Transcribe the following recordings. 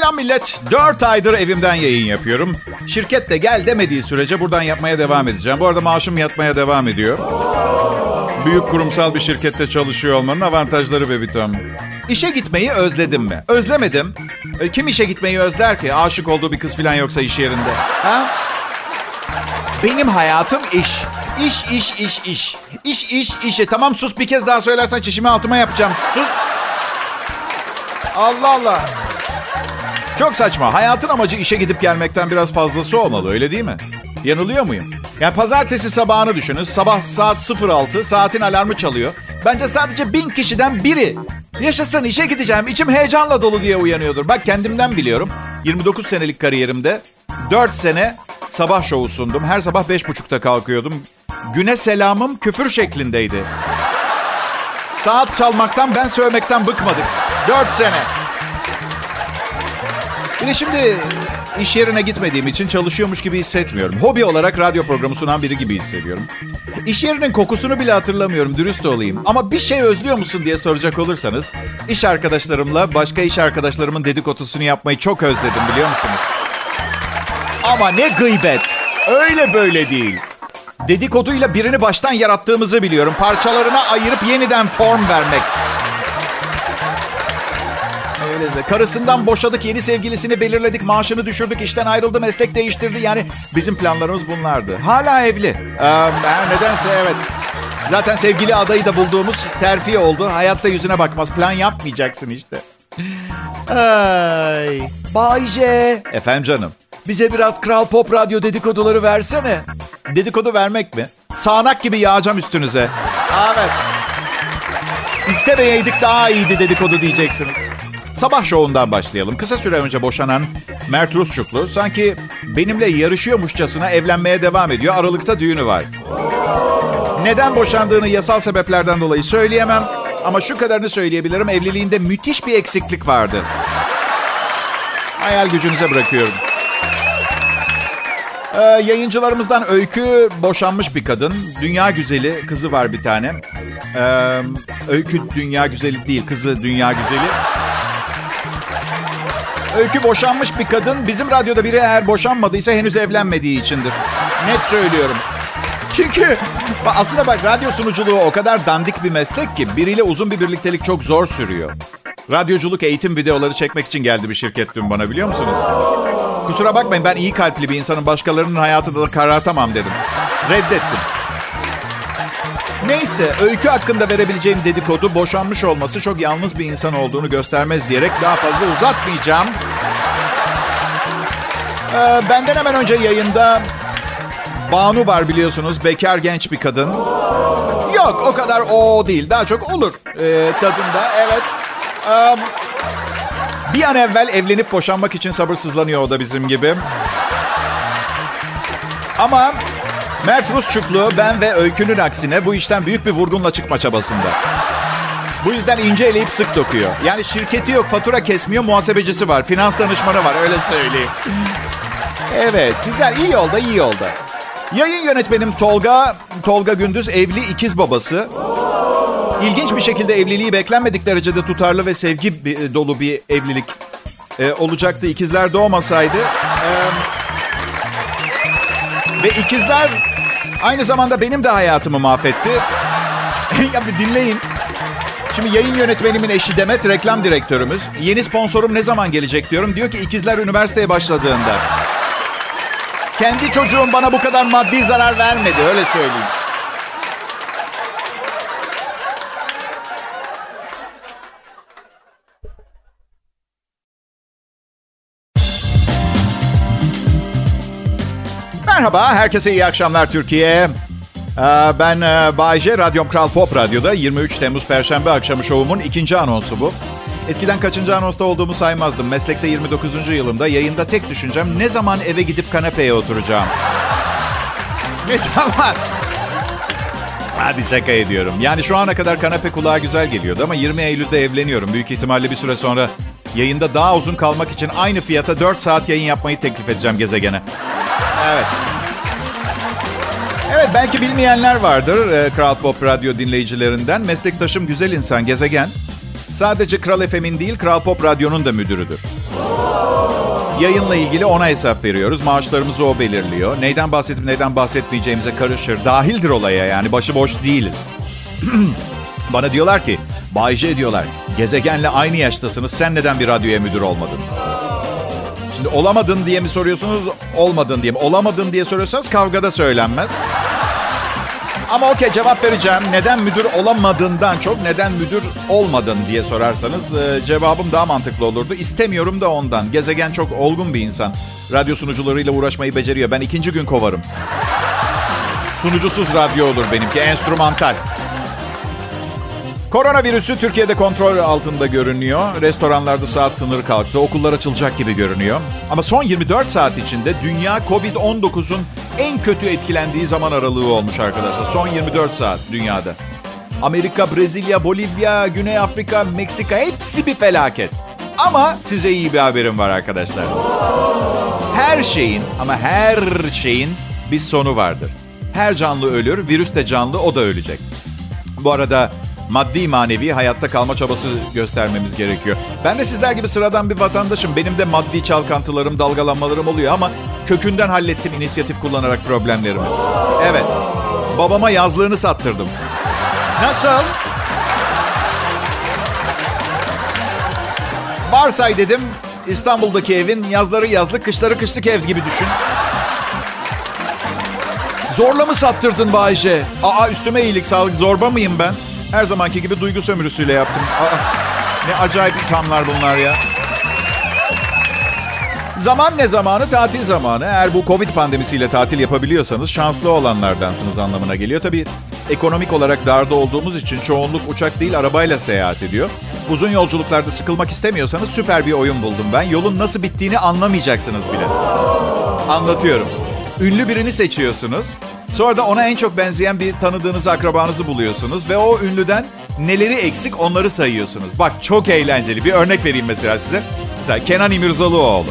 Selam millet. 4 aydır evimden yayın yapıyorum. Şirket de gel demediği sürece buradan yapmaya devam edeceğim. Bu arada maaşım yatmaya devam ediyor. Büyük kurumsal bir şirkette çalışıyor olmanın avantajları ve bitam. İşe gitmeyi özledim mi? Özlemedim. E, kim işe gitmeyi özler ki? Aşık olduğu bir kız falan yoksa iş yerinde. Ha? Benim hayatım iş. İş, iş, iş, iş. İş, iş, iş. E, tamam sus bir kez daha söylersen çişimi altıma yapacağım. Sus. Allah Allah. Çok saçma. Hayatın amacı işe gidip gelmekten biraz fazlası olmalı öyle değil mi? Yanılıyor muyum? Yani pazartesi sabahını düşünün. Sabah saat 06, saatin alarmı çalıyor. Bence sadece bin kişiden biri yaşasın işe gideceğim, içim heyecanla dolu diye uyanıyordur. Bak kendimden biliyorum. 29 senelik kariyerimde 4 sene sabah şovu sundum. Her sabah 5.30'da kalkıyordum. Güne selamım küfür şeklindeydi. Saat çalmaktan ben sövmekten bıkmadık. 4 sene. Bir de şimdi iş yerine gitmediğim için çalışıyormuş gibi hissetmiyorum. Hobi olarak radyo programı sunan biri gibi hissediyorum. İş yerinin kokusunu bile hatırlamıyorum, dürüst olayım. Ama bir şey özlüyor musun diye soracak olursanız... iş arkadaşlarımla başka iş arkadaşlarımın dedikodusunu yapmayı çok özledim biliyor musunuz? Ama ne gıybet. Öyle böyle değil. Dedikoduyla birini baştan yarattığımızı biliyorum. Parçalarına ayırıp yeniden form vermek. Öyle de. Karısından boşadık, yeni sevgilisini belirledik, maaşını düşürdük, işten ayrıldı, meslek değiştirdi. Yani bizim planlarımız bunlardı. Hala evli. Ee, nedense evet. Zaten sevgili adayı da bulduğumuz terfi oldu. Hayatta yüzüne bakmaz. Plan yapmayacaksın işte. Ay. Bayce. Efendim canım. Bize biraz Kral Pop Radyo dedikoduları versene. Dedikodu vermek mi? Sağanak gibi yağacağım üstünüze. Evet. İstemeyeydik daha iyiydi dedikodu diyeceksiniz. Sabah şovundan başlayalım. Kısa süre önce boşanan Mert Rusçuklu sanki benimle yarışıyormuşçasına evlenmeye devam ediyor. Aralıkta düğünü var. Neden boşandığını yasal sebeplerden dolayı söyleyemem. Ama şu kadarını söyleyebilirim. Evliliğinde müthiş bir eksiklik vardı. Hayal gücünüze bırakıyorum. Ee, yayıncılarımızdan Öykü boşanmış bir kadın. Dünya güzeli kızı var bir tane. Ee, öykü dünya güzeli değil, kızı dünya güzeli. Öykü boşanmış bir kadın. Bizim radyoda biri eğer boşanmadıysa henüz evlenmediği içindir. Net söylüyorum. Çünkü aslında bak radyo sunuculuğu o kadar dandik bir meslek ki biriyle uzun bir birliktelik çok zor sürüyor. Radyoculuk eğitim videoları çekmek için geldi bir şirket dün bana biliyor musunuz? Kusura bakmayın ben iyi kalpli bir insanın başkalarının hayatını da karartamam dedim. Reddettim. Neyse öykü hakkında verebileceğim dedikodu boşanmış olması çok yalnız bir insan olduğunu göstermez diyerek daha fazla uzatmayacağım. Ee, benden hemen önce yayında Banu var biliyorsunuz. Bekar genç bir kadın. Yok o kadar o değil. Daha çok olur ee, tadında. Evet. Ee, bir an evvel evlenip boşanmak için sabırsızlanıyor o da bizim gibi. Ama Mert Rusçuklu ben ve Öykü'nün aksine bu işten büyük bir vurgunla çıkma çabasında. Bu yüzden ince eleyip sık dokuyor. Yani şirketi yok, fatura kesmiyor, muhasebecisi var, finans danışmanı var öyle söyleyeyim. Evet, güzel, iyi yolda, iyi yolda. Yayın yönetmenim Tolga, Tolga Gündüz evli ikiz babası. İlginç bir şekilde evliliği beklenmedik derecede tutarlı ve sevgi dolu bir evlilik e, olacaktı. İkizler doğmasaydı. E, ve ikizler aynı zamanda benim de hayatımı mahvetti. ya bir dinleyin. Şimdi yayın yönetmenimin eşi Demet reklam direktörümüz. Yeni sponsorum ne zaman gelecek diyorum. Diyor ki ikizler üniversiteye başladığında. Kendi çocuğum bana bu kadar maddi zarar vermedi öyle söyleyeyim. Merhaba, herkese iyi akşamlar Türkiye. Ben Bayce, Radyom Kral Pop Radyo'da 23 Temmuz Perşembe akşamı şovumun ikinci anonsu bu. Eskiden kaçıncı anonsta olduğumu saymazdım. Meslekte 29. yılımda yayında tek düşüncem ne zaman eve gidip kanepeye oturacağım. Ne zaman? Hadi şaka ediyorum. Yani şu ana kadar kanepe kulağa güzel geliyordu ama 20 Eylül'de evleniyorum. Büyük ihtimalle bir süre sonra yayında daha uzun kalmak için aynı fiyata 4 saat yayın yapmayı teklif edeceğim gezegene. Evet. Evet belki bilmeyenler vardır e, Kral Pop Radyo dinleyicilerinden. Meslektaşım güzel insan Gezegen. Sadece Kral FM'in değil Kral Pop Radyo'nun da müdürüdür. Yayınla ilgili ona hesap veriyoruz. Maaşlarımızı o belirliyor. Neyden bahsedip neyden bahsetmeyeceğimize karışır. Dahildir olaya yani başıboş değiliz. Bana diyorlar ki, Bay J diyorlar, gezegenle aynı yaştasınız. Sen neden bir radyoya müdür olmadın? Şimdi olamadın diye mi soruyorsunuz, olmadın diye mi? Olamadın diye soruyorsanız kavgada söylenmez. Ama okey cevap vereceğim. Neden müdür olamadığından çok neden müdür olmadın diye sorarsanız e, cevabım daha mantıklı olurdu. İstemiyorum da ondan. Gezegen çok olgun bir insan. Radyo sunucularıyla uğraşmayı beceriyor. Ben ikinci gün kovarım. Sunucusuz radyo olur benimki. Enstrümantal. Koronavirüsü Türkiye'de kontrol altında görünüyor. Restoranlarda saat sınırı kalktı. Okullar açılacak gibi görünüyor. Ama son 24 saat içinde dünya Covid-19'un en kötü etkilendiği zaman aralığı olmuş arkadaşlar. Son 24 saat dünyada. Amerika, Brezilya, Bolivya, Güney Afrika, Meksika hepsi bir felaket. Ama size iyi bir haberim var arkadaşlar. Her şeyin ama her şeyin bir sonu vardır. Her canlı ölür, virüs de canlı, o da ölecek. Bu arada maddi manevi hayatta kalma çabası göstermemiz gerekiyor. Ben de sizler gibi sıradan bir vatandaşım. Benim de maddi çalkantılarım, dalgalanmalarım oluyor ama kökünden hallettim inisiyatif kullanarak problemlerimi. Evet, babama yazlığını sattırdım. Nasıl? Varsay dedim İstanbul'daki evin yazları yazlık, kışları kışlık ev gibi düşün. Zorla mı sattırdın Bayce? Aa üstüme iyilik sağlık zorba mıyım ben? Her zamanki gibi duygu sömürüsüyle yaptım. Aa, ne acayip ithamlar bunlar ya. Zaman ne zamanı? Tatil zamanı. Eğer bu Covid pandemisiyle tatil yapabiliyorsanız şanslı olanlardansınız anlamına geliyor. Tabii ekonomik olarak darda olduğumuz için çoğunluk uçak değil arabayla seyahat ediyor. Uzun yolculuklarda sıkılmak istemiyorsanız süper bir oyun buldum ben. Yolun nasıl bittiğini anlamayacaksınız bile. Anlatıyorum. Ünlü birini seçiyorsunuz. Sonra da ona en çok benzeyen bir tanıdığınız akrabanızı buluyorsunuz ve o ünlüden neleri eksik onları sayıyorsunuz. Bak çok eğlenceli. Bir örnek vereyim mesela size. Mesela Kenan İmirzalıoğlu.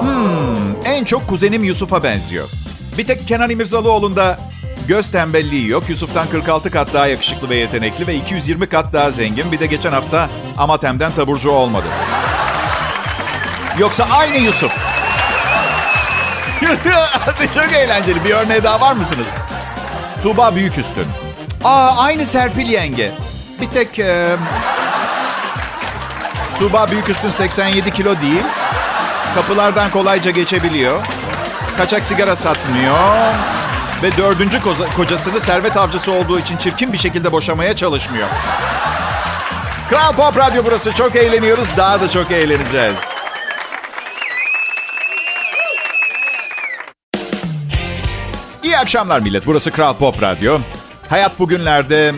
Hmm, en çok kuzenim Yusuf'a benziyor. Bir tek Kenan İmirzalıoğlu'nda göz tembelliği yok. Yusuf'tan 46 kat daha yakışıklı ve yetenekli ve 220 kat daha zengin. Bir de geçen hafta Amatem'den taburcu olmadı. Yoksa aynı Yusuf. Çok eğlenceli. Bir örneği daha var mısınız? Tuğba Büyüküstün. Aa aynı Serpil yenge. Bir tek e, Tuğba Büyüküstün 87 kilo değil. Kapılardan kolayca geçebiliyor. Kaçak sigara satmıyor. Ve dördüncü kocasını servet avcısı olduğu için çirkin bir şekilde boşamaya çalışmıyor. Kral Pop Radyo burası. Çok eğleniyoruz. Daha da çok eğleneceğiz. İyi akşamlar millet. Burası Kral Pop Radyo. Hayat bugünlerde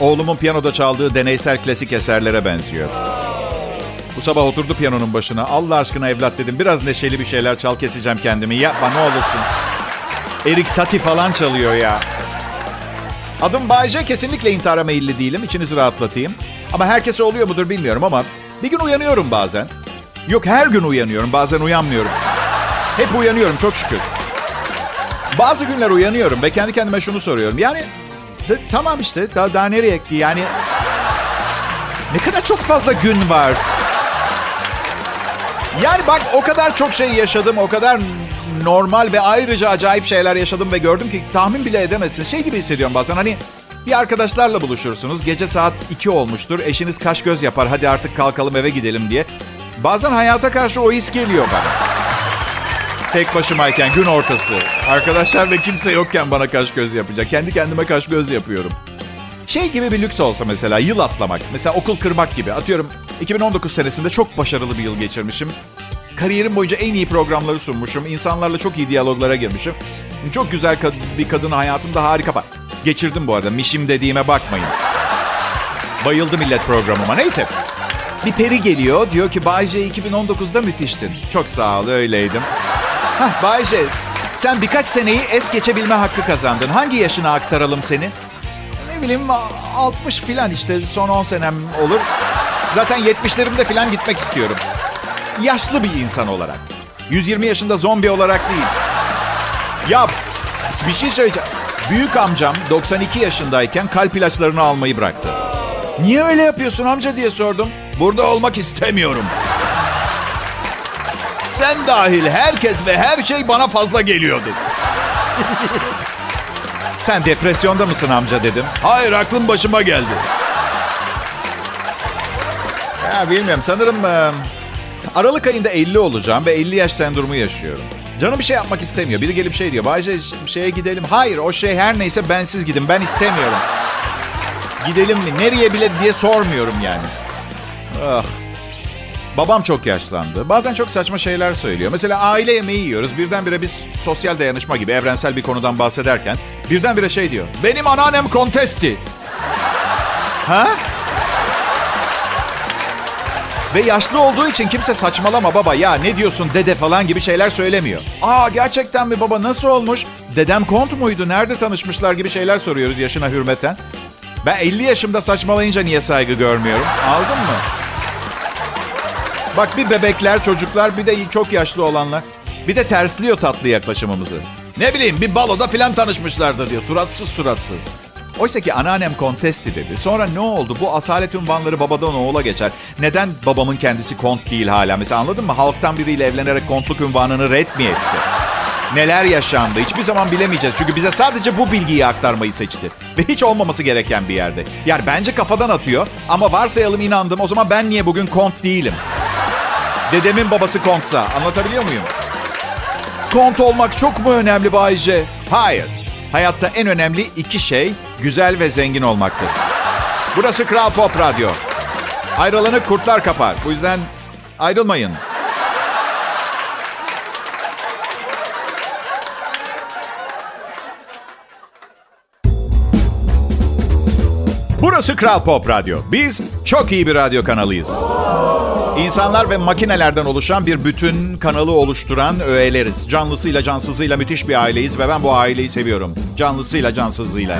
oğlumun piyanoda çaldığı deneysel klasik eserlere benziyor. Bu sabah oturdu piyanonun başına. Allah aşkına evlat dedim. Biraz neşeli bir şeyler çal keseceğim kendimi. Yapma ne olursun. Erik Satie falan çalıyor ya. Adım Bayce. Kesinlikle intihara meyilli değilim. İçinizi rahatlatayım. Ama herkese oluyor mudur bilmiyorum ama bir gün uyanıyorum bazen. Yok her gün uyanıyorum. Bazen uyanmıyorum. Hep uyanıyorum çok şükür. Bazı günler uyanıyorum ve kendi kendime şunu soruyorum. Yani tamam işte daha, daha nereye yani ne kadar çok fazla gün var. Yani bak o kadar çok şey yaşadım, o kadar normal ve ayrıca acayip şeyler yaşadım ve gördüm ki tahmin bile edemezsin. Şey gibi hissediyorum bazen hani bir arkadaşlarla buluşursunuz. Gece saat 2 olmuştur. Eşiniz kaş göz yapar. Hadi artık kalkalım eve gidelim diye. Bazen hayata karşı o his geliyor bana. Tek başımayken gün ortası. Arkadaşlar ve kimse yokken bana kaş göz yapacak. Kendi kendime kaş göz yapıyorum. Şey gibi bir lüks olsa mesela yıl atlamak. Mesela okul kırmak gibi. Atıyorum 2019 senesinde çok başarılı bir yıl geçirmişim. Kariyerim boyunca en iyi programları sunmuşum. İnsanlarla çok iyi diyaloglara girmişim. Çok güzel bir kadın hayatımda harika. Bak, geçirdim bu arada. Mişim dediğime bakmayın. Bayıldı millet programıma. Neyse. Bir peri geliyor. Diyor ki Bayce 2019'da müthiştin. Çok sağ ol öyleydim. Bayce sen birkaç seneyi es geçebilme hakkı kazandın. Hangi yaşına aktaralım seni? Ne bileyim 60 filan işte son 10 senem olur. Zaten 70'lerimde filan gitmek istiyorum. Yaşlı bir insan olarak. 120 yaşında zombi olarak değil. Ya bir şey söyleyeceğim. Büyük amcam 92 yaşındayken kalp ilaçlarını almayı bıraktı. Niye öyle yapıyorsun amca diye sordum. Burada olmak istemiyorum. Sen dahil herkes ve her şey bana fazla geliyordu. Sen depresyonda mısın amca dedim. Hayır aklım başıma geldi. Ya bilmiyorum sanırım e, Aralık ayında 50 olacağım ve 50 yaş sendromu yaşıyorum. Canım bir şey yapmak istemiyor. Biri gelip şey diyor. Bayce şeye gidelim. Hayır o şey her neyse bensiz gidin. Ben istemiyorum. Gidelim mi? Nereye bile diye sormuyorum yani. Ah. Babam çok yaşlandı. Bazen çok saçma şeyler söylüyor. Mesela aile yemeği yiyoruz. Birdenbire biz sosyal dayanışma gibi evrensel bir konudan bahsederken birdenbire şey diyor. Benim anneannem kontesti. Ha? Ve yaşlı olduğu için kimse saçmalama baba ya ne diyorsun dede falan gibi şeyler söylemiyor. Aa gerçekten mi baba nasıl olmuş? Dedem kont muydu? Nerede tanışmışlar gibi şeyler soruyoruz yaşına hürmeten. Ben 50 yaşımda saçmalayınca niye saygı görmüyorum? Aldın mı? Bak bir bebekler, çocuklar bir de çok yaşlı olanlar. Bir de tersliyor tatlı yaklaşımımızı. Ne bileyim bir baloda filan tanışmışlardır diyor. Suratsız suratsız. Oysa ki anneannem kontesti dedi. Sonra ne oldu? Bu asalet unvanları babadan oğula geçer. Neden babamın kendisi kont değil hala? Mesela anladın mı? Halktan biriyle evlenerek kontluk unvanını red mi etti? Neler yaşandı? Hiçbir zaman bilemeyeceğiz. Çünkü bize sadece bu bilgiyi aktarmayı seçti. Ve hiç olmaması gereken bir yerde. Yani bence kafadan atıyor. Ama varsayalım inandım. O zaman ben niye bugün kont değilim? Dedemin babası kontsa. Anlatabiliyor muyum? Kont olmak çok mu önemli Bayce? Hayır. Hayatta en önemli iki şey güzel ve zengin olmaktır. Burası Kral Pop Radyo. Ayrılanı kurtlar kapar. Bu yüzden ayrılmayın. Burası Kral Pop Radyo. Biz çok iyi bir radyo kanalıyız. İnsanlar ve makinelerden oluşan bir bütün kanalı oluşturan öğeleriz. Canlısıyla cansızıyla müthiş bir aileyiz ve ben bu aileyi seviyorum. Canlısıyla cansızıyla.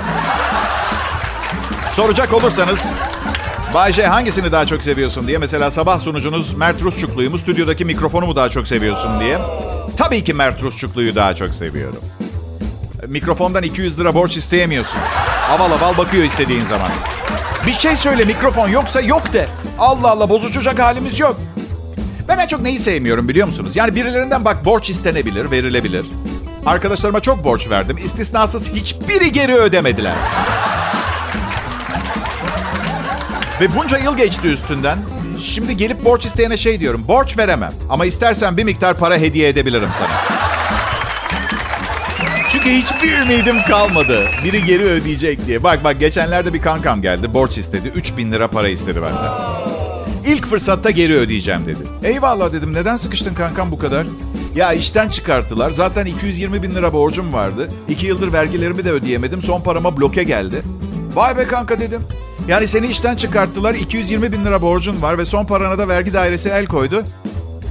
Soracak olursanız Bayce hangisini daha çok seviyorsun diye. Mesela sabah sunucunuz Mert Rusçuklu'yu mu stüdyodaki mikrofonu mu daha çok seviyorsun diye. Tabii ki Mert Rusçuklu'yu daha çok seviyorum. Mikrofondan 200 lira borç isteyemiyorsun. Aval aval bakıyor istediğin zaman. Bir şey söyle mikrofon yoksa yok de. Allah Allah bozucacak halimiz yok. Ben en çok neyi sevmiyorum biliyor musunuz? Yani birilerinden bak borç istenebilir, verilebilir. Arkadaşlarıma çok borç verdim. İstisnasız hiçbiri geri ödemediler. Ve bunca yıl geçti üstünden. Şimdi gelip borç isteyene şey diyorum. Borç veremem ama istersen bir miktar para hediye edebilirim sana. Çünkü hiçbir ümidim kalmadı. Biri geri ödeyecek diye. Bak bak geçenlerde bir kankam geldi. Borç istedi. 3000 lira para istedi benden. İlk fırsatta geri ödeyeceğim dedi. Eyvallah dedim. Neden sıkıştın kankam bu kadar? Ya işten çıkarttılar. Zaten 220 bin lira borcum vardı. İki yıldır vergilerimi de ödeyemedim. Son parama bloke geldi. Vay be kanka dedim. Yani seni işten çıkarttılar. 220 bin lira borcun var ve son parana da vergi dairesi el koydu.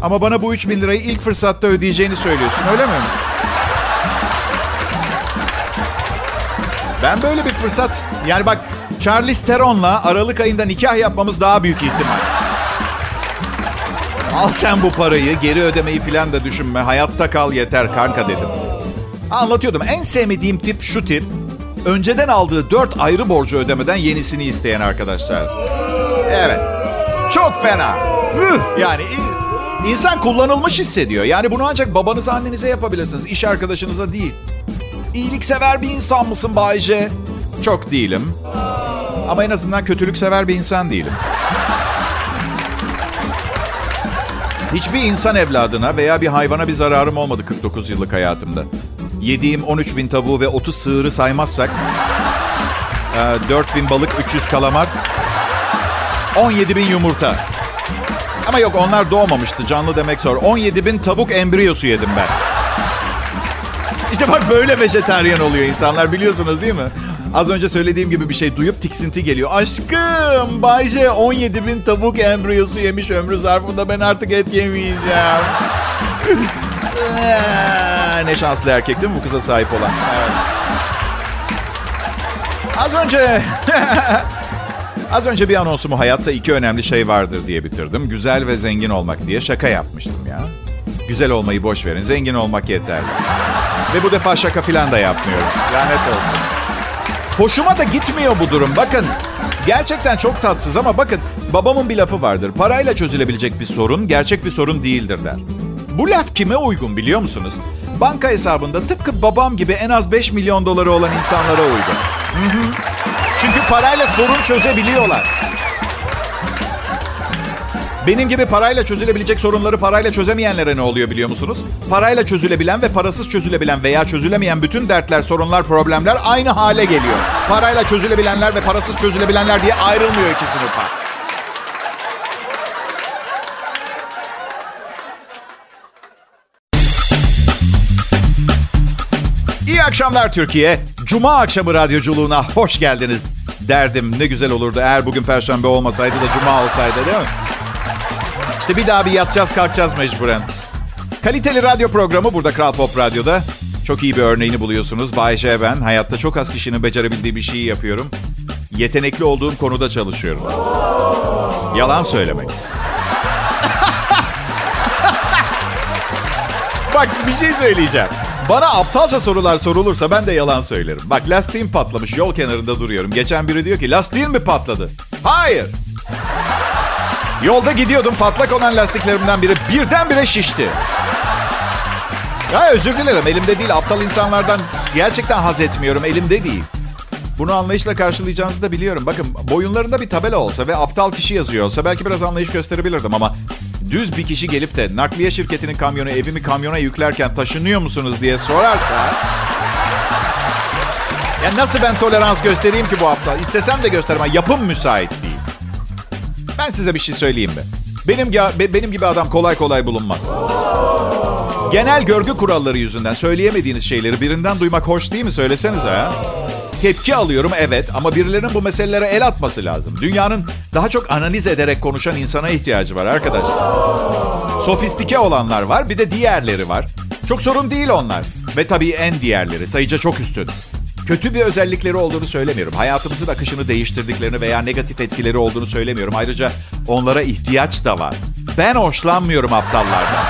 Ama bana bu 3 bin lirayı ilk fırsatta ödeyeceğini söylüyorsun öyle mi? Ben böyle bir fırsat... Yani bak Charlize Theron'la Aralık ayında nikah yapmamız daha büyük ihtimal. Al sen bu parayı, geri ödemeyi filan da düşünme. Hayatta kal yeter kanka dedim. Anlatıyordum. En sevmediğim tip şu tip. Önceden aldığı dört ayrı borcu ödemeden yenisini isteyen arkadaşlar. Evet. Çok fena. Üh, yani insan kullanılmış hissediyor. Yani bunu ancak babanıza annenize yapabilirsiniz. İş arkadaşınıza değil. İyiliksever bir insan mısın Bayce? Çok değilim. Ama en azından kötülük sever bir insan değilim. Hiçbir insan evladına veya bir hayvana bir zararım olmadı 49 yıllık hayatımda. Yediğim 13 bin tavuğu ve 30 sığırı saymazsak... 4 bin balık, 300 kalamar, 17 bin yumurta. Ama yok onlar doğmamıştı canlı demek zor. 17 bin tavuk embriyosu yedim ben. İşte bak böyle vejetaryen oluyor insanlar biliyorsunuz değil mi? Az önce söylediğim gibi bir şey duyup tiksinti geliyor. Aşkım Bayce 17 bin tavuk embriyosu yemiş ömrü zarfında ben artık et yemeyeceğim. ne şanslı erkek değil mi bu kıza sahip olan? Evet. Az önce... Az önce bir anonsumu hayatta iki önemli şey vardır diye bitirdim. Güzel ve zengin olmak diye şaka yapmıştım ya. Güzel olmayı boş verin. Zengin olmak yeterli. Ve bu defa şaka falan da yapmıyorum. Lanet olsun. Hoşuma da gitmiyor bu durum. Bakın gerçekten çok tatsız ama bakın babamın bir lafı vardır. Parayla çözülebilecek bir sorun gerçek bir sorun değildir der. Bu laf kime uygun biliyor musunuz? Banka hesabında tıpkı babam gibi en az 5 milyon doları olan insanlara uygun. Çünkü parayla sorun çözebiliyorlar. Benim gibi parayla çözülebilecek sorunları parayla çözemeyenlere ne oluyor biliyor musunuz? Parayla çözülebilen ve parasız çözülebilen veya çözülemeyen bütün dertler, sorunlar, problemler aynı hale geliyor. Parayla çözülebilenler ve parasız çözülebilenler diye ayrılmıyor iki sınıfa. İyi akşamlar Türkiye. Cuma akşamı radyoculuğuna hoş geldiniz derdim. Ne güzel olurdu eğer bugün perşembe olmasaydı da cuma olsaydı değil mi? İşte bir daha bir yatacağız kalkacağız mecburen. Kaliteli radyo programı burada Kral Pop Radyo'da. Çok iyi bir örneğini buluyorsunuz. Bay J ben. Hayatta çok az kişinin becerebildiği bir şeyi yapıyorum. Yetenekli olduğum konuda çalışıyorum. Yalan söylemek. Bak bir şey söyleyeceğim. Bana aptalca sorular sorulursa ben de yalan söylerim. Bak lastiğim patlamış yol kenarında duruyorum. Geçen biri diyor ki lastiğin mi patladı? Hayır. Yolda gidiyordum patlak olan lastiklerimden biri birdenbire şişti. Ya özür dilerim elimde değil aptal insanlardan gerçekten haz etmiyorum elimde değil. Bunu anlayışla karşılayacağınızı da biliyorum. Bakın boyunlarında bir tabela olsa ve aptal kişi yazıyor olsa belki biraz anlayış gösterebilirdim ama düz bir kişi gelip de nakliye şirketinin kamyonu evimi kamyona yüklerken taşınıyor musunuz diye sorarsa ya nasıl ben tolerans göstereyim ki bu aptal? İstesem de göstermem. Yapım müsait değil. Ben size bir şey söyleyeyim mi? Benim benim gibi adam kolay kolay bulunmaz. Genel görgü kuralları yüzünden söyleyemediğiniz şeyleri birinden duymak hoş değil mi? Söylesenize ha. Tepki alıyorum evet ama birilerinin bu meselelere el atması lazım. Dünyanın daha çok analiz ederek konuşan insana ihtiyacı var arkadaşlar. Sofistike olanlar var bir de diğerleri var. Çok sorun değil onlar. Ve tabii en diğerleri sayıca çok üstün. Kötü bir özellikleri olduğunu söylemiyorum. Hayatımızın akışını değiştirdiklerini veya negatif etkileri olduğunu söylemiyorum. Ayrıca onlara ihtiyaç da var. Ben hoşlanmıyorum aptallardan.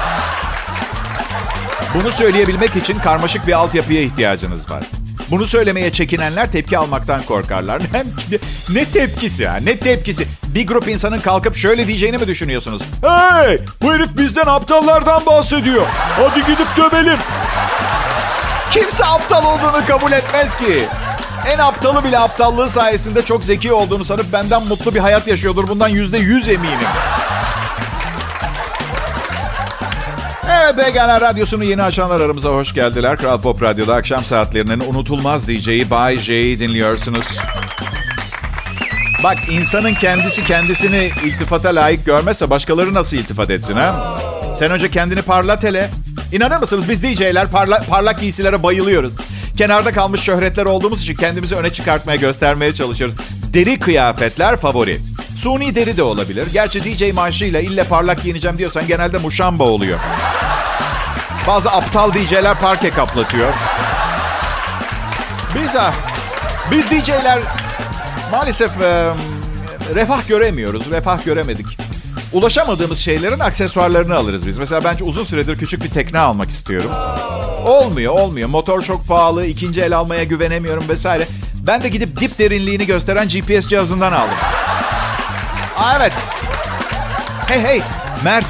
Bunu söyleyebilmek için karmaşık bir altyapıya ihtiyacınız var. Bunu söylemeye çekinenler tepki almaktan korkarlar. Ne, ne tepkisi ya? Ne tepkisi? Bir grup insanın kalkıp şöyle diyeceğini mi düşünüyorsunuz? Hey! Bu herif bizden aptallardan bahsediyor. Hadi gidip dövelim. Kimse aptal olduğunu kabul etmez ki. En aptalı bile aptallığı sayesinde çok zeki olduğunu sanıp benden mutlu bir hayat yaşıyordur. Bundan yüzde yüz eminim. Evet Begana Radyosu'nu yeni açanlar aramıza hoş geldiler. Kral Pop Radyo'da akşam saatlerinin unutulmaz DJ'i Bay J'yi dinliyorsunuz. Bak insanın kendisi kendisini iltifata layık görmezse başkaları nasıl iltifat etsin ha? Sen önce kendini parlat hele. İnanır mısınız biz DJ'ler parla, parlak giysilere bayılıyoruz. Kenarda kalmış şöhretler olduğumuz için kendimizi öne çıkartmaya, göstermeye çalışıyoruz. Deri kıyafetler favori. Suni deri de olabilir. Gerçi DJ maaşıyla ille parlak giyineceğim diyorsan genelde muşamba oluyor. Bazı aptal DJ'ler parke kaplatıyor. Biz, ah, biz DJ'ler maalesef e, refah göremiyoruz. Refah göremedik. Ulaşamadığımız şeylerin aksesuarlarını alırız biz. Mesela bence uzun süredir küçük bir tekne almak istiyorum. Olmuyor, olmuyor. Motor çok pahalı, ikinci el almaya güvenemiyorum vesaire. Ben de gidip dip derinliğini gösteren GPS cihazından aldım. Aa, evet. Hey hey, Mert.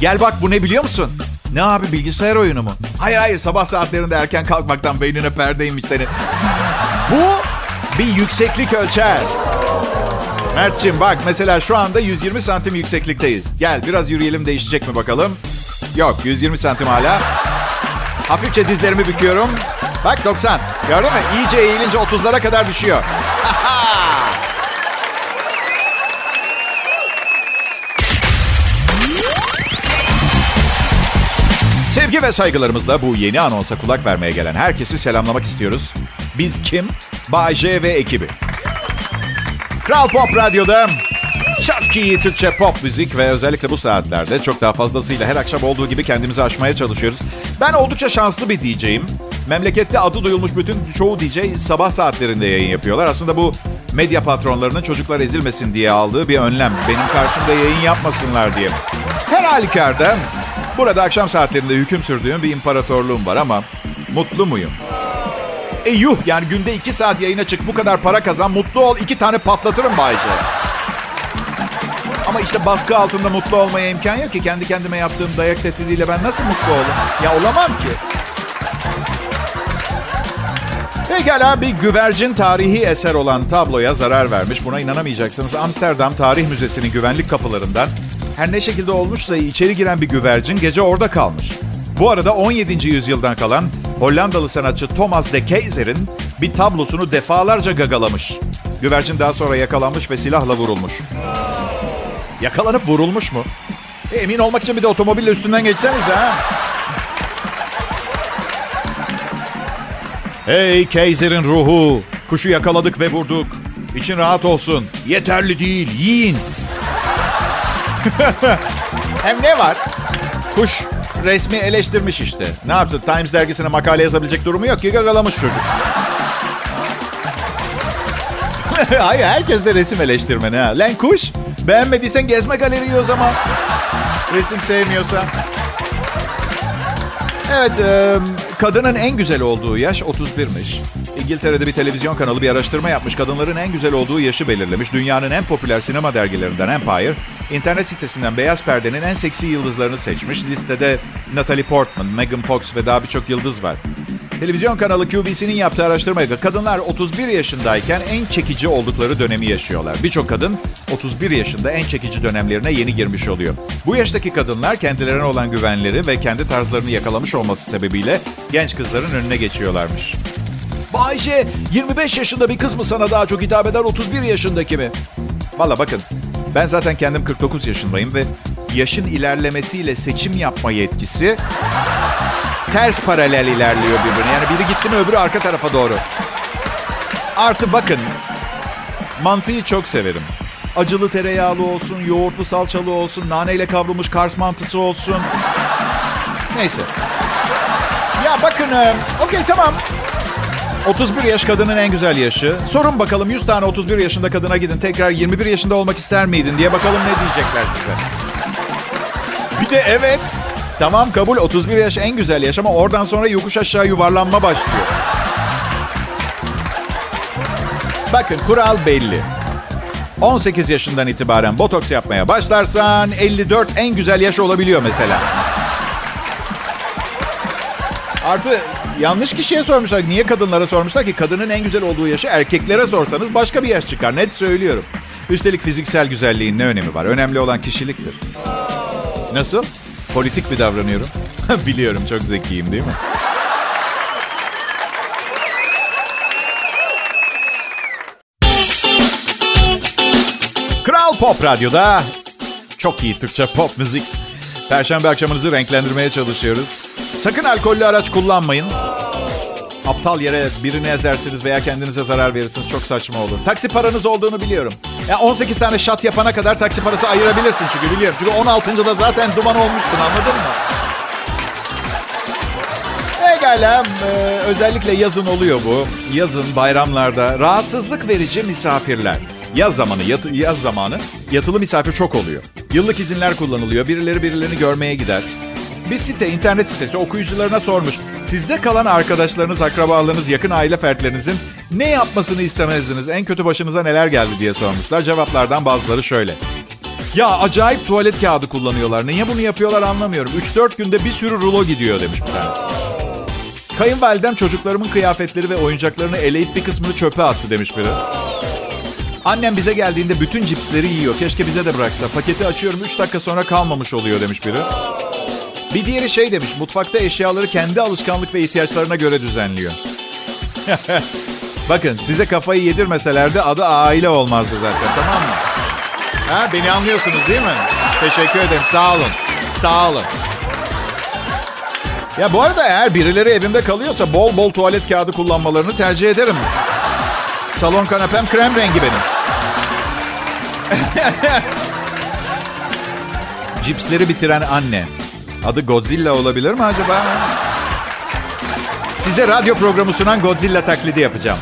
Gel bak bu ne biliyor musun? Ne abi bilgisayar oyunu mu? Hayır hayır sabah saatlerinde erken kalkmaktan beynine perdeymiş senin. Bu bir yükseklik ölçer. Mert'ciğim bak mesela şu anda 120 santim yükseklikteyiz. Gel biraz yürüyelim değişecek mi bakalım? Yok 120 santim hala. Hafifçe dizlerimi büküyorum. Bak 90. Gördün mü? İyice eğilince 30'lara kadar düşüyor. Sevgi ve saygılarımızla bu yeni anonsa kulak vermeye gelen herkesi selamlamak istiyoruz. Biz kim? Bay J ve ekibi. Kral Pop Radyo'da çok iyi Türkçe pop müzik ve özellikle bu saatlerde çok daha fazlasıyla her akşam olduğu gibi kendimizi aşmaya çalışıyoruz. Ben oldukça şanslı bir DJ'im. Memlekette adı duyulmuş bütün çoğu DJ sabah saatlerinde yayın yapıyorlar. Aslında bu medya patronlarının çocuklar ezilmesin diye aldığı bir önlem. Benim karşımda yayın yapmasınlar diye. Her halükarda burada akşam saatlerinde hüküm sürdüğüm bir imparatorluğum var ama mutlu muyum? E yuh yani günde iki saat yayına çık bu kadar para kazan mutlu ol iki tane patlatırım Bayce. Ama işte baskı altında mutlu olmaya imkan yok ki. Kendi kendime yaptığım dayak tehdidiyle ben nasıl mutlu olayım? Ya olamam ki. Pekala bir güvercin tarihi eser olan tabloya zarar vermiş. Buna inanamayacaksınız. Amsterdam Tarih Müzesi'nin güvenlik kapılarından her ne şekilde olmuşsa içeri giren bir güvercin gece orada kalmış. Bu arada 17. yüzyıldan kalan Hollandalı sanatçı Thomas de Keizer'in bir tablosunu defalarca gagalamış. Güvercin daha sonra yakalanmış ve silahla vurulmuş. Yakalanıp vurulmuş mu? E, emin olmak için bir de otomobille üstünden geçseniz ha. Hey Kaiser'in ruhu. Kuşu yakaladık ve vurduk. İçin rahat olsun. Yeterli değil. Yiyin. Hem ne var? Kuş resmi eleştirmiş işte. Ne yapsın? Times dergisine makale yazabilecek durumu yok ki gagalamış çocuk. Hayır herkes de resim eleştirmeni ha. Lan kuş beğenmediysen gezme galeriyi o zaman. Resim sevmiyorsa. Evet, kadının en güzel olduğu yaş 31'miş. İngiltere'de bir televizyon kanalı bir araştırma yapmış. Kadınların en güzel olduğu yaşı belirlemiş. Dünyanın en popüler sinema dergilerinden Empire, internet sitesinden Beyaz Perde'nin en seksi yıldızlarını seçmiş. Listede Natalie Portman, Megan Fox ve daha birçok yıldız var. Televizyon kanalı QVC'nin yaptığı araştırmaya göre kadınlar 31 yaşındayken en çekici oldukları dönemi yaşıyorlar. Birçok kadın 31 yaşında en çekici dönemlerine yeni girmiş oluyor. Bu yaştaki kadınlar kendilerine olan güvenleri ve kendi tarzlarını yakalamış olması sebebiyle genç kızların önüne geçiyorlarmış. Bayce 25 yaşında bir kız mı sana daha çok hitap eder 31 yaşındaki mi? Valla bakın ben zaten kendim 49 yaşındayım ve yaşın ilerlemesiyle seçim yapma yetkisi ters paralel ilerliyor birbirine. Yani biri gitti mi öbürü arka tarafa doğru. Artı bakın mantıyı çok severim. Acılı tereyağlı olsun, yoğurtlu salçalı olsun, naneyle kavrulmuş kars mantısı olsun. Neyse. Ya bakın, e, okey tamam. 31 yaş kadının en güzel yaşı. Sorun bakalım 100 tane 31 yaşında kadına gidin. Tekrar 21 yaşında olmak ister miydin diye bakalım ne diyecekler size. Bir de evet. Tamam kabul 31 yaş en güzel yaş ama oradan sonra yokuş aşağı yuvarlanma başlıyor. Bakın kural belli. 18 yaşından itibaren botoks yapmaya başlarsan 54 en güzel yaş olabiliyor mesela. Artı yanlış kişiye sormuşlar. Niye kadınlara sormuşlar ki? Kadının en güzel olduğu yaşı erkeklere sorsanız başka bir yaş çıkar. Net söylüyorum. Üstelik fiziksel güzelliğin ne önemi var? Önemli olan kişiliktir. Nasıl? Politik mi davranıyorum? Biliyorum çok zekiyim değil mi? Kral Pop Radyo'da çok iyi Türkçe pop müzik. Perşembe akşamınızı renklendirmeye çalışıyoruz. Sakın alkollü araç kullanmayın. Aptal yere birini ezersiniz veya kendinize zarar verirsiniz. Çok saçma olur. Taksi paranız olduğunu biliyorum. Ya 18 tane şat yapana kadar taksi parası ayırabilirsin çünkü biliyorum. Çünkü 16. da zaten duman olmuştun anladın mı? Pekala. Ee, özellikle yazın oluyor bu. Yazın, bayramlarda rahatsızlık verici misafirler. Yaz zamanı, yat- yaz zamanı yatılı misafir çok oluyor. Yıllık izinler kullanılıyor. Birileri birilerini görmeye gider. Bir site, internet sitesi okuyucularına sormuş. Sizde kalan arkadaşlarınız, akrabalarınız, yakın aile fertlerinizin ne yapmasını istemezdiniz? En kötü başınıza neler geldi diye sormuşlar. Cevaplardan bazıları şöyle. Ya acayip tuvalet kağıdı kullanıyorlar. Niye bunu yapıyorlar anlamıyorum. 3-4 günde bir sürü rulo gidiyor demiş bir tanesi. Kayınvalidem çocuklarımın kıyafetleri ve oyuncaklarını eleyip bir kısmını çöpe attı demiş biri. Annem bize geldiğinde bütün cipsleri yiyor. Keşke bize de bıraksa. Paketi açıyorum 3 dakika sonra kalmamış oluyor demiş biri. Bir diğeri şey demiş. Mutfakta eşyaları kendi alışkanlık ve ihtiyaçlarına göre düzenliyor. Bakın size kafayı yedirmeselerdi adı aile olmazdı zaten tamam mı? Ha, beni anlıyorsunuz değil mi? Teşekkür ederim. Sağ olun. Sağ olun. Ya bu arada eğer birileri evimde kalıyorsa bol bol tuvalet kağıdı kullanmalarını tercih ederim. Salon kanepem krem rengi benim. Cipsleri bitiren anne. Adı Godzilla olabilir mi acaba? Size radyo programı sunan Godzilla taklidi yapacağım.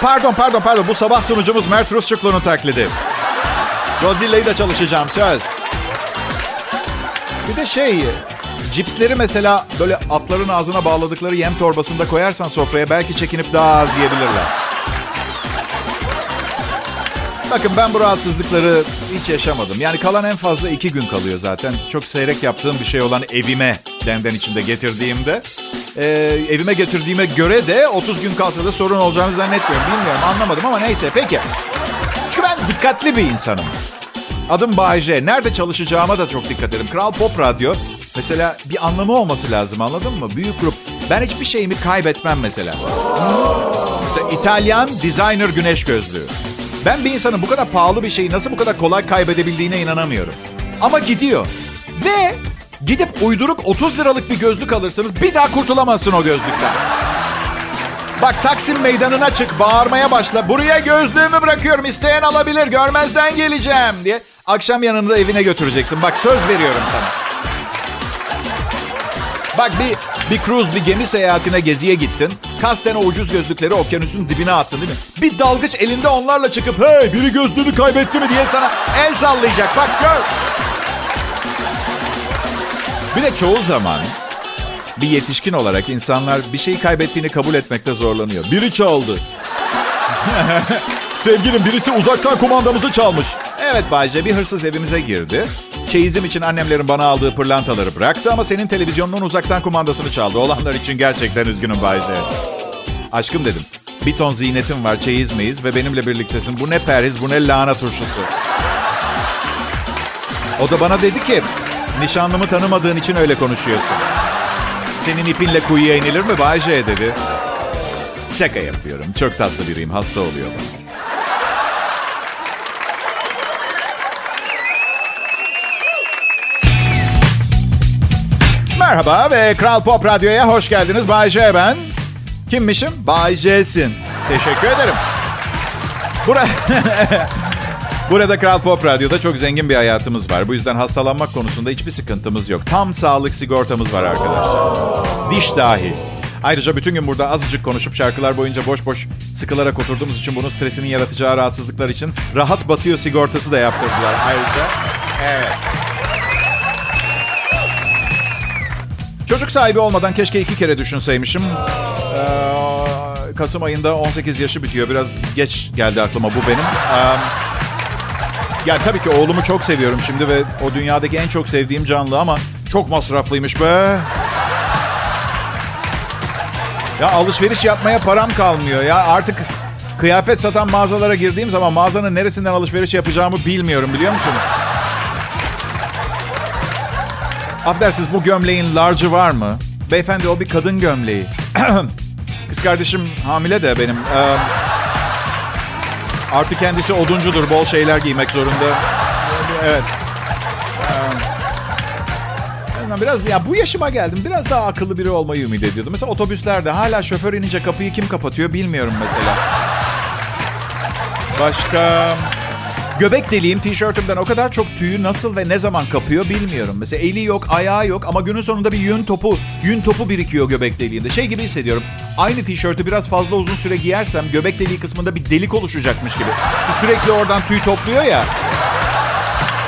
Pardon pardon pardon bu sabah sunucumuz Mert Rusçuklu'nun taklidi. Godzilla'yı da çalışacağım söz. Bir de şey cipsleri mesela böyle atların ağzına bağladıkları yem torbasında koyarsan sofraya belki çekinip daha az yiyebilirler. Bakın ben bu rahatsızlıkları hiç yaşamadım. Yani kalan en fazla iki gün kalıyor zaten. Çok seyrek yaptığım bir şey olan evime denden içinde getirdiğimde. E, evime getirdiğime göre de 30 gün kalsa da sorun olacağını zannetmiyorum. Bilmiyorum anlamadım ama neyse peki. Çünkü ben dikkatli bir insanım. Adım Bayece. Nerede çalışacağıma da çok dikkat ederim. Kral Pop Radyo. Mesela bir anlamı olması lazım anladın mı? Büyük grup. Ben hiçbir şeyimi kaybetmem mesela. Mesela İtalyan designer güneş gözlüğü. Ben bir insanın bu kadar pahalı bir şeyi nasıl bu kadar kolay kaybedebildiğine inanamıyorum. Ama gidiyor. Ve gidip uyduruk 30 liralık bir gözlük alırsanız bir daha kurtulamazsın o gözlükten. Bak Taksim meydanına çık bağırmaya başla. Buraya gözlüğümü bırakıyorum isteyen alabilir görmezden geleceğim diye. Akşam yanında evine götüreceksin. Bak söz veriyorum sana. Bak bir bir cruise, bir gemi seyahatine geziye gittin. Kasten o ucuz gözlükleri okyanusun dibine attın değil mi? Bir dalgıç elinde onlarla çıkıp hey biri gözlüğünü kaybetti mi diye sana el sallayacak. Bak gör. Bir de çoğu zaman bir yetişkin olarak insanlar bir şeyi kaybettiğini kabul etmekte zorlanıyor. Biri çaldı. Sevgilim birisi uzaktan kumandamızı çalmış. Evet Bayce bir hırsız evimize girdi. Çeyizim için annemlerin bana aldığı pırlantaları bıraktı ama senin televizyonunun uzaktan kumandasını çaldı. Olanlar için gerçekten üzgünüm Bayce. Aşkım dedim. Bir ton ziynetim var, çeyiz meyiz ve benimle birliktesin. Bu ne periz, bu ne lahana turşusu. O da bana dedi ki, nişanlımı tanımadığın için öyle konuşuyorsun. Senin ipinle kuyuya inilir mi Bayce dedi. Şaka yapıyorum. Çok tatlı biriyim. Hasta oluyor bana. Merhaba ve Kral Pop Radyo'ya hoş geldiniz. Bay J ben. Kimmişim? Bay J'sin. Teşekkür ederim. Bura... Burada Kral Pop Radyo'da çok zengin bir hayatımız var. Bu yüzden hastalanmak konusunda hiçbir sıkıntımız yok. Tam sağlık sigortamız var arkadaşlar. Diş dahil. Ayrıca bütün gün burada azıcık konuşup şarkılar boyunca boş boş sıkılarak oturduğumuz için bunun stresinin yaratacağı rahatsızlıklar için rahat batıyor sigortası da yaptırdılar ayrıca. Evet. Çocuk sahibi olmadan keşke iki kere düşünseymişim. Ee, Kasım ayında 18 yaşı bitiyor. Biraz geç geldi aklıma bu benim. Ee, ya tabii ki oğlumu çok seviyorum şimdi ve o dünyadaki en çok sevdiğim canlı ama çok masraflıymış be. Ya alışveriş yapmaya param kalmıyor ya. Artık kıyafet satan mağazalara girdiğim zaman mağazanın neresinden alışveriş yapacağımı bilmiyorum biliyor musunuz? Affedersiniz bu gömleğin large'ı var mı? Beyefendi o bir kadın gömleği. Kız kardeşim hamile de benim. Ee, artık kendisi oduncudur. Bol şeyler giymek zorunda. Evet. Ee, biraz ya bu yaşıma geldim. Biraz daha akıllı biri olmayı ümit ediyordum. Mesela otobüslerde hala şoför inince kapıyı kim kapatıyor bilmiyorum mesela. Başka... Göbek deliğim tişörtümden o kadar çok tüyü nasıl ve ne zaman kapıyor bilmiyorum. Mesela eli yok, ayağı yok ama günün sonunda bir yün topu, yün topu birikiyor göbek deliğinde. Şey gibi hissediyorum. Aynı tişörtü biraz fazla uzun süre giyersem göbek deliği kısmında bir delik oluşacakmış gibi. Çünkü sürekli oradan tüy topluyor ya.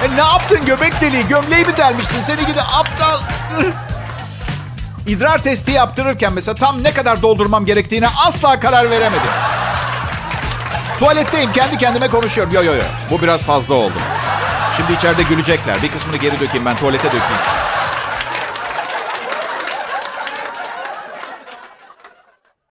E ne yaptın göbek deliği? Gömleği mi delmişsin? Seni gidi aptal. İdrar testi yaptırırken mesela tam ne kadar doldurmam gerektiğine asla karar veremedim. Tuvaletteyim kendi kendime konuşuyorum. Yo yo yo bu biraz fazla oldu. Şimdi içeride gülecekler. Bir kısmını geri dökeyim ben tuvalete dökeyim.